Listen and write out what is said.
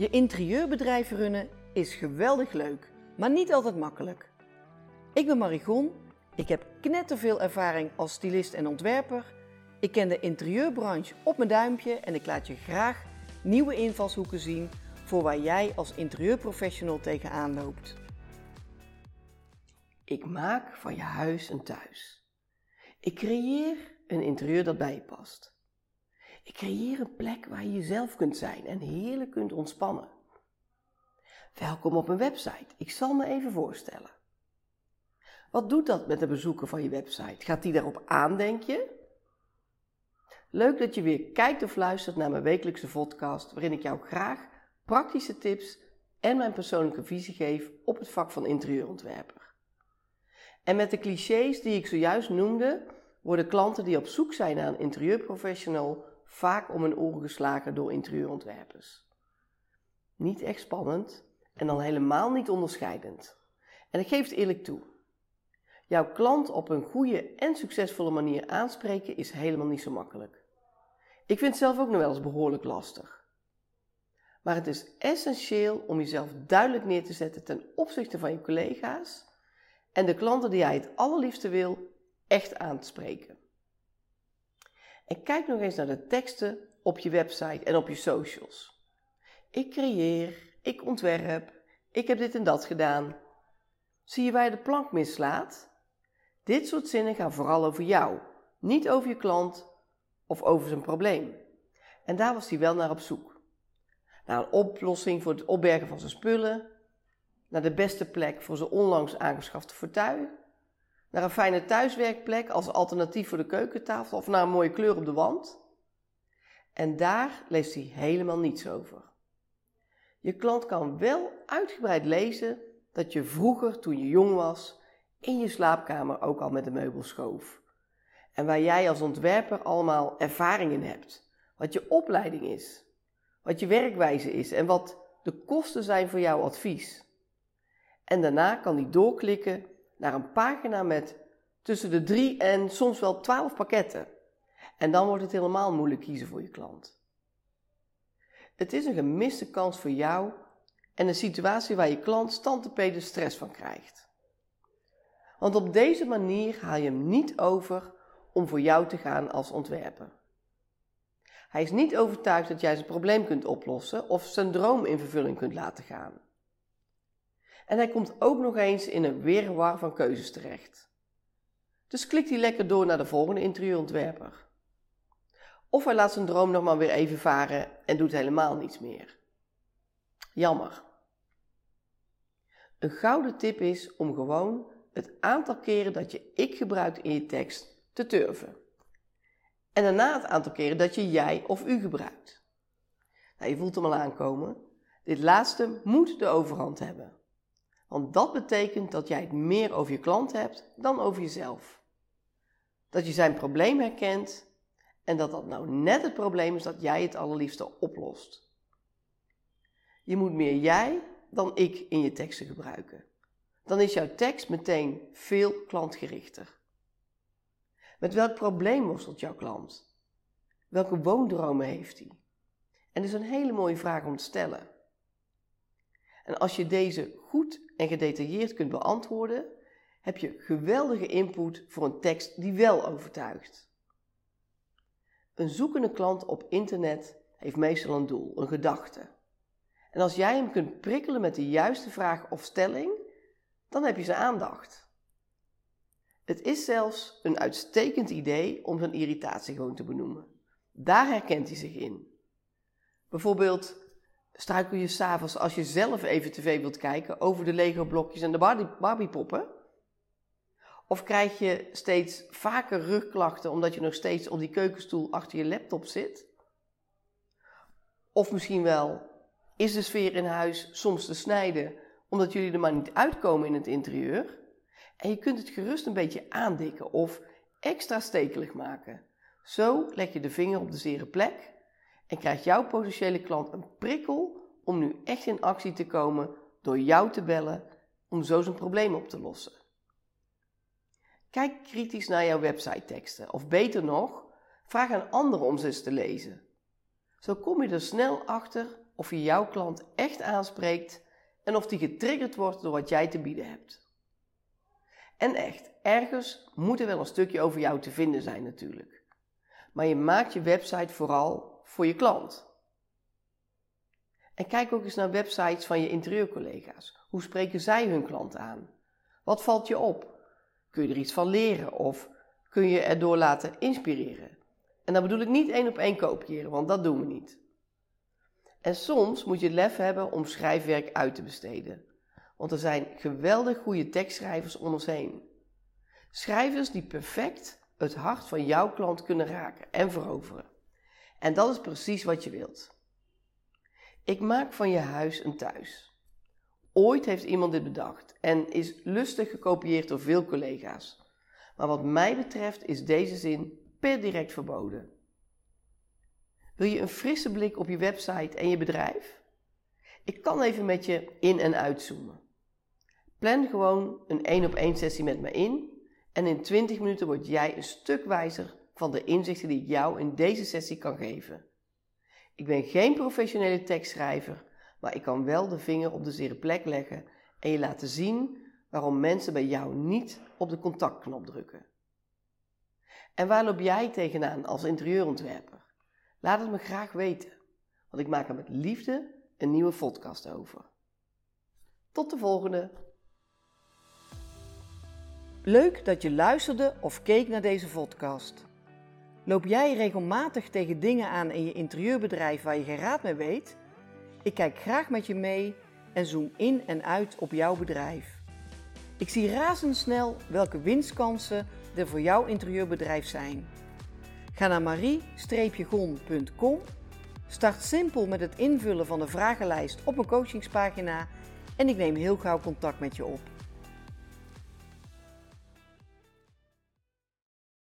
Je interieurbedrijf runnen is geweldig leuk, maar niet altijd makkelijk. Ik ben Marigon, ik heb knetterveel ervaring als stylist en ontwerper. Ik ken de interieurbranche op mijn duimpje en ik laat je graag nieuwe invalshoeken zien voor waar jij als interieurprofessional tegenaan loopt. Ik maak van je huis een thuis. Ik creëer een interieur dat bij je past. Ik creëer een plek waar je jezelf kunt zijn en heerlijk kunt ontspannen. Welkom op mijn website. Ik zal me even voorstellen. Wat doet dat met de bezoeker van je website? Gaat die daarop aan, denk je? Leuk dat je weer kijkt of luistert naar mijn wekelijkse podcast, waarin ik jou graag praktische tips en mijn persoonlijke visie geef op het vak van interieurontwerper. En met de clichés die ik zojuist noemde, worden klanten die op zoek zijn naar een interieurprofessional vaak om hun oren geslagen door interieurontwerpers. Niet echt spannend en dan helemaal niet onderscheidend. En ik geef het eerlijk toe. Jouw klant op een goede en succesvolle manier aanspreken is helemaal niet zo makkelijk. Ik vind het zelf ook nog wel eens behoorlijk lastig. Maar het is essentieel om jezelf duidelijk neer te zetten ten opzichte van je collega's en de klanten die jij het allerliefste wil echt aan te spreken. En kijk nog eens naar de teksten op je website en op je socials. Ik creëer, ik ontwerp, ik heb dit en dat gedaan. Zie je waar je de plank mislaat? Dit soort zinnen gaan vooral over jou, niet over je klant of over zijn probleem. En daar was hij wel naar op zoek. Naar een oplossing voor het opbergen van zijn spullen, naar de beste plek voor zijn onlangs aangeschafte fauteuil, naar een fijne thuiswerkplek als alternatief voor de keukentafel of naar een mooie kleur op de wand. En daar leest hij helemaal niets over. Je klant kan wel uitgebreid lezen dat je vroeger, toen je jong was, in je slaapkamer ook al met de meubels schoof. En waar jij als ontwerper allemaal ervaring in hebt. Wat je opleiding is, wat je werkwijze is en wat de kosten zijn voor jouw advies. En daarna kan hij doorklikken naar een pagina met tussen de drie en soms wel twaalf pakketten. En dan wordt het helemaal moeilijk kiezen voor je klant. Het is een gemiste kans voor jou en een situatie waar je klant standtepeden stress van krijgt. Want op deze manier haal je hem niet over om voor jou te gaan als ontwerper. Hij is niet overtuigd dat jij zijn probleem kunt oplossen of zijn droom in vervulling kunt laten gaan. En hij komt ook nog eens in een weerwar van keuzes terecht. Dus klikt hij lekker door naar de volgende interieurontwerper. Of hij laat zijn droom nog maar weer even varen en doet helemaal niets meer. Jammer. Een gouden tip is om gewoon het aantal keren dat je ik gebruikt in je tekst te turven. En daarna het aantal keren dat je jij of u gebruikt. Nou, je voelt hem al aankomen. Dit laatste moet de overhand hebben. Want dat betekent dat jij het meer over je klant hebt dan over jezelf. Dat je zijn probleem herkent en dat dat nou net het probleem is dat jij het allerliefste oplost. Je moet meer jij dan ik in je teksten gebruiken. Dan is jouw tekst meteen veel klantgerichter. Met welk probleem worstelt jouw klant? Welke woondromen heeft hij? En dat is een hele mooie vraag om te stellen. En als je deze goed en gedetailleerd kunt beantwoorden, heb je geweldige input voor een tekst die wel overtuigt. Een zoekende klant op internet heeft meestal een doel, een gedachte. En als jij hem kunt prikkelen met de juiste vraag of stelling, dan heb je zijn aandacht. Het is zelfs een uitstekend idee om zijn irritatie gewoon te benoemen. Daar herkent hij zich in. Bijvoorbeeld, struikel je s'avonds als je zelf even tv wilt kijken over de Lego-blokjes en de Barbie-poppen? Of krijg je steeds vaker rugklachten omdat je nog steeds op die keukenstoel achter je laptop zit? Of misschien wel, is de sfeer in huis soms te snijden omdat jullie er maar niet uitkomen in het interieur? En je kunt het gerust een beetje aandikken of extra stekelig maken. Zo leg je de vinger op de zere plek en krijgt jouw potentiële klant een prikkel om nu echt in actie te komen door jou te bellen om zo zijn probleem op te lossen. Kijk kritisch naar jouw website teksten of beter nog, vraag aan anderen om ze eens te lezen. Zo kom je er snel achter of je jouw klant echt aanspreekt en of die getriggerd wordt door wat jij te bieden hebt. En echt, ergens moet er wel een stukje over jou te vinden zijn natuurlijk. Maar je maakt je website vooral voor je klant. En kijk ook eens naar websites van je interieurcollega's. Hoe spreken zij hun klant aan? Wat valt je op? Kun je er iets van leren of kun je erdoor laten inspireren? En dan bedoel ik niet één op één kopiëren, want dat doen we niet. En soms moet je lef hebben om schrijfwerk uit te besteden. Want er zijn geweldig goede tekstschrijvers om ons heen. Schrijvers die perfect het hart van jouw klant kunnen raken en veroveren. En dat is precies wat je wilt. Ik maak van je huis een thuis. Ooit heeft iemand dit bedacht en is lustig gekopieerd door veel collega's. Maar wat mij betreft is deze zin per direct verboden. Wil je een frisse blik op je website en je bedrijf? Ik kan even met je in- en uitzoomen. Plan gewoon een 1 op 1 sessie met me in en in 20 minuten word jij een stuk wijzer van de inzichten die ik jou in deze sessie kan geven. Ik ben geen professionele tekstschrijver, maar ik kan wel de vinger op de zere plek leggen en je laten zien waarom mensen bij jou niet op de contactknop drukken. En waar loop jij tegenaan als interieurontwerper? Laat het me graag weten, want ik maak er met liefde een nieuwe podcast over. Tot de volgende! Leuk dat je luisterde of keek naar deze podcast. Loop jij regelmatig tegen dingen aan in je interieurbedrijf waar je geen raad mee weet? Ik kijk graag met je mee en zoom in en uit op jouw bedrijf. Ik zie razendsnel welke winstkansen er voor jouw interieurbedrijf zijn. Ga naar marie-gon.com. Start simpel met het invullen van de vragenlijst op een coachingspagina en ik neem heel gauw contact met je op.